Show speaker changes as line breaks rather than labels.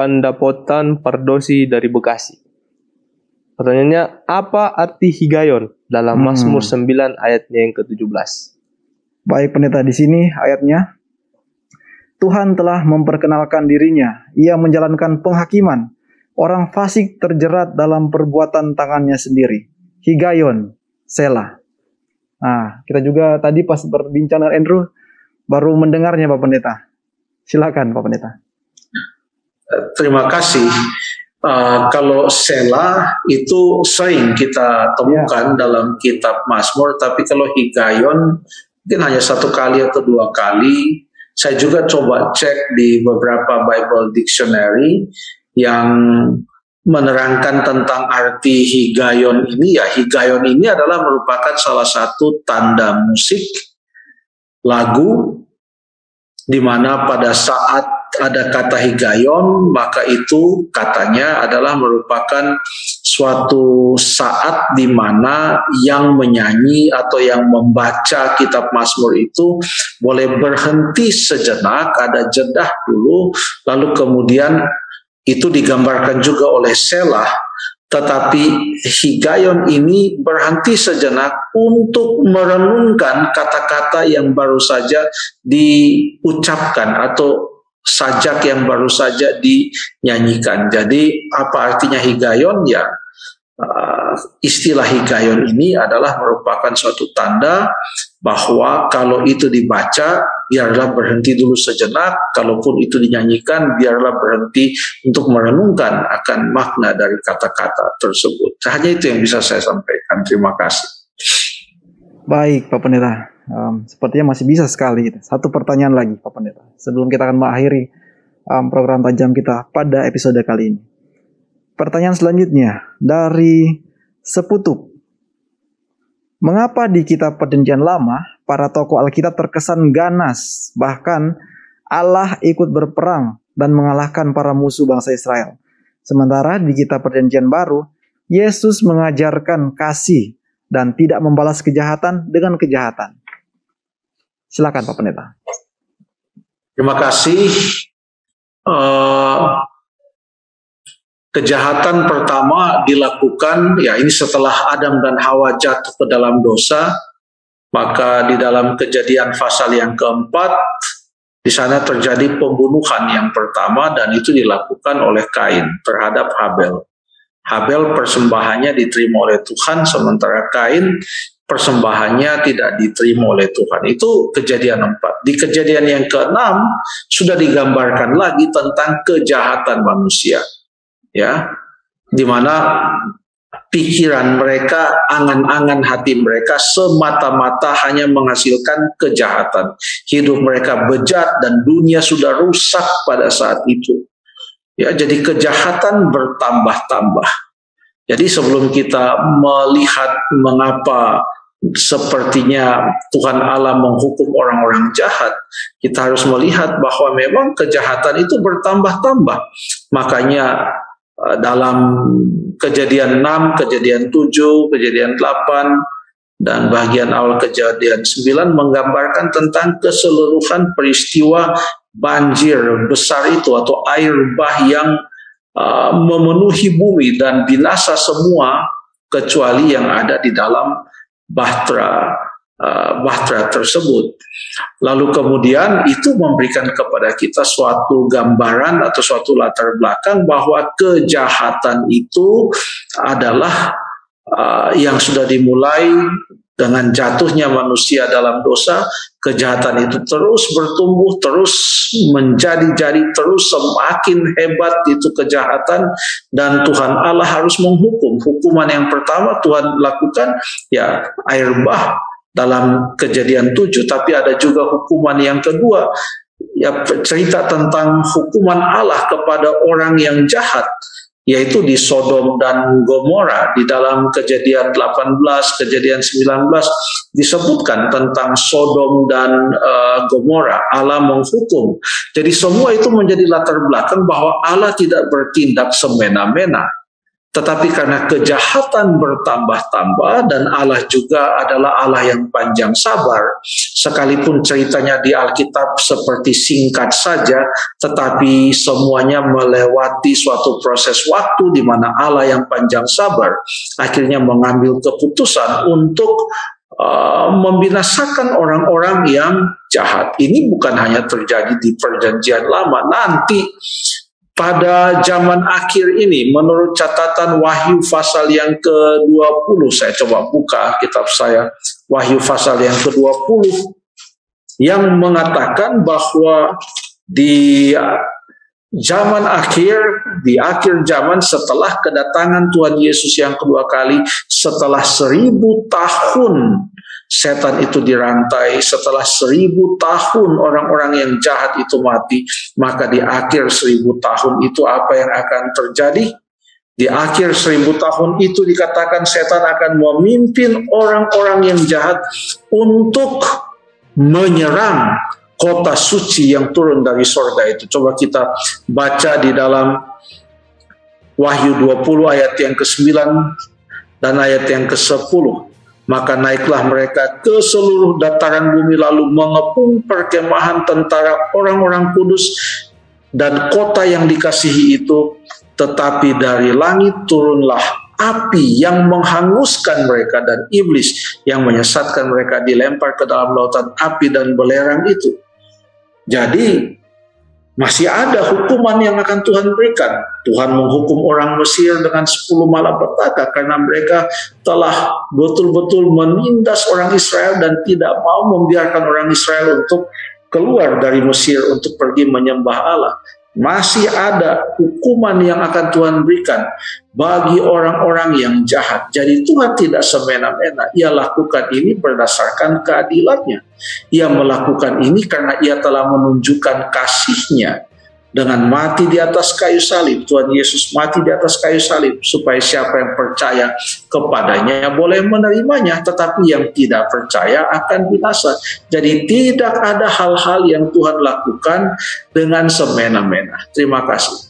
Pandapotan Pardosi dari Bekasi. Pertanyaannya, apa arti higayon dalam
Hmm.
Mazmur 9 ayatnya yang ke-17?
Baik pendeta di sini ayatnya. Tuhan telah memperkenalkan dirinya. Ia menjalankan penghakiman. Orang fasik terjerat dalam perbuatan tangannya sendiri. Higayon, Selah. Nah, kita juga tadi pas berbincang dengan Andrew baru mendengarnya Pak Pendeta. Silakan Pak Pendeta.
Terima kasih. Uh, kalau Sela itu sering kita temukan dalam kitab Mazmur, tapi kalau Higayon mungkin hanya satu kali atau dua kali. Saya juga coba cek di beberapa Bible Dictionary yang menerangkan tentang arti Higayon ini. Ya, Higayon ini adalah merupakan salah satu tanda musik lagu di mana pada saat ada kata higayon, maka itu katanya adalah merupakan suatu saat di mana yang menyanyi atau yang membaca kitab Mazmur itu boleh berhenti sejenak, ada jedah dulu, lalu kemudian itu digambarkan juga oleh Selah, tetapi higayon ini berhenti sejenak untuk merenungkan kata-kata yang baru saja diucapkan atau sajak yang baru saja dinyanyikan. Jadi apa artinya higayon? Ya uh, istilah higayon ini adalah merupakan suatu tanda bahwa kalau itu dibaca biarlah berhenti dulu sejenak, kalaupun itu dinyanyikan biarlah berhenti untuk merenungkan akan makna dari kata-kata tersebut. Hanya itu yang bisa saya sampaikan. Terima kasih.
Baik Pak Pendeta. Um, sepertinya masih bisa sekali. Satu pertanyaan lagi Pak Pendeta. Sebelum kita akan mengakhiri um, program tajam kita pada episode kali ini. Pertanyaan selanjutnya dari Seputuk. Mengapa di kitab perjanjian lama para tokoh Alkitab terkesan ganas, bahkan Allah ikut berperang dan mengalahkan para musuh bangsa Israel. Sementara di kitab perjanjian baru, Yesus mengajarkan kasih dan tidak membalas kejahatan dengan kejahatan. Silakan Pak Pendeta.
Terima kasih. Uh, kejahatan pertama dilakukan ya ini setelah Adam dan Hawa jatuh ke dalam dosa maka di dalam kejadian pasal yang keempat di sana terjadi pembunuhan yang pertama dan itu dilakukan oleh Kain terhadap Habel. Habel persembahannya diterima oleh Tuhan sementara Kain persembahannya tidak diterima oleh Tuhan. Itu kejadian empat. Di kejadian yang keenam sudah digambarkan lagi tentang kejahatan manusia ya di mana pikiran mereka, angan-angan hati mereka semata-mata hanya menghasilkan kejahatan. Hidup mereka bejat dan dunia sudah rusak pada saat itu. Ya, jadi kejahatan bertambah-tambah. Jadi sebelum kita melihat mengapa sepertinya Tuhan Allah menghukum orang-orang jahat, kita harus melihat bahwa memang kejahatan itu bertambah-tambah. Makanya dalam kejadian 6, kejadian 7, kejadian 8, dan bagian awal kejadian 9 menggambarkan tentang keseluruhan peristiwa banjir besar itu atau air bah yang uh, memenuhi bumi dan binasa semua kecuali yang ada di dalam bahtera uh, bahtera tersebut. Lalu kemudian itu memberikan kepada kita suatu gambaran atau suatu latar belakang bahwa kejahatan itu adalah uh, yang sudah dimulai dengan jatuhnya manusia dalam dosa, kejahatan itu terus bertumbuh, terus menjadi-jadi, terus semakin hebat itu kejahatan dan Tuhan Allah harus menghukum. Hukuman yang pertama Tuhan lakukan ya air bah dalam kejadian tujuh, tapi ada juga hukuman yang kedua ya cerita tentang hukuman Allah kepada orang yang jahat yaitu di Sodom dan Gomora di dalam kejadian 18, kejadian 19 disebutkan tentang Sodom dan uh, Gomora Allah menghukum. Jadi semua itu menjadi latar belakang bahwa Allah tidak bertindak semena-mena. Tetapi karena kejahatan bertambah-tambah dan Allah juga adalah Allah yang panjang sabar, sekalipun ceritanya di Alkitab seperti singkat saja, tetapi semuanya melewati suatu proses waktu di mana Allah yang panjang sabar akhirnya mengambil keputusan untuk uh, membinasakan orang-orang yang jahat. Ini bukan hanya terjadi di perjanjian lama, nanti pada zaman akhir ini menurut catatan Wahyu pasal yang ke-20 saya coba buka kitab saya Wahyu pasal yang ke-20 yang mengatakan bahwa di zaman akhir di akhir zaman setelah kedatangan Tuhan Yesus yang kedua kali setelah seribu tahun setan itu dirantai setelah seribu tahun orang-orang yang jahat itu mati maka di akhir seribu tahun itu apa yang akan terjadi? Di akhir seribu tahun itu dikatakan setan akan memimpin orang-orang yang jahat untuk menyerang kota suci yang turun dari sorga itu. Coba kita baca di dalam Wahyu 20 ayat yang ke-9 dan ayat yang ke-10. Maka naiklah mereka ke seluruh dataran bumi lalu mengepung perkemahan tentara orang-orang kudus dan kota yang dikasihi itu. Tetapi dari langit turunlah api yang menghanguskan mereka dan iblis yang menyesatkan mereka dilempar ke dalam lautan api dan belerang itu. Jadi masih ada hukuman yang akan Tuhan berikan. Tuhan menghukum orang Mesir dengan 10 malapetaka karena mereka telah betul-betul menindas orang Israel dan tidak mau membiarkan orang Israel untuk keluar dari Mesir untuk pergi menyembah Allah masih ada hukuman yang akan Tuhan berikan bagi orang-orang yang jahat. Jadi Tuhan tidak semena-mena. Ia lakukan ini berdasarkan keadilannya. Ia melakukan ini karena ia telah menunjukkan kasihnya dengan mati di atas kayu salib. Tuhan Yesus mati di atas kayu salib supaya siapa yang percaya kepadanya boleh menerimanya, tetapi yang tidak percaya akan binasa. Jadi tidak ada hal-hal yang Tuhan lakukan dengan semena-mena. Terima kasih.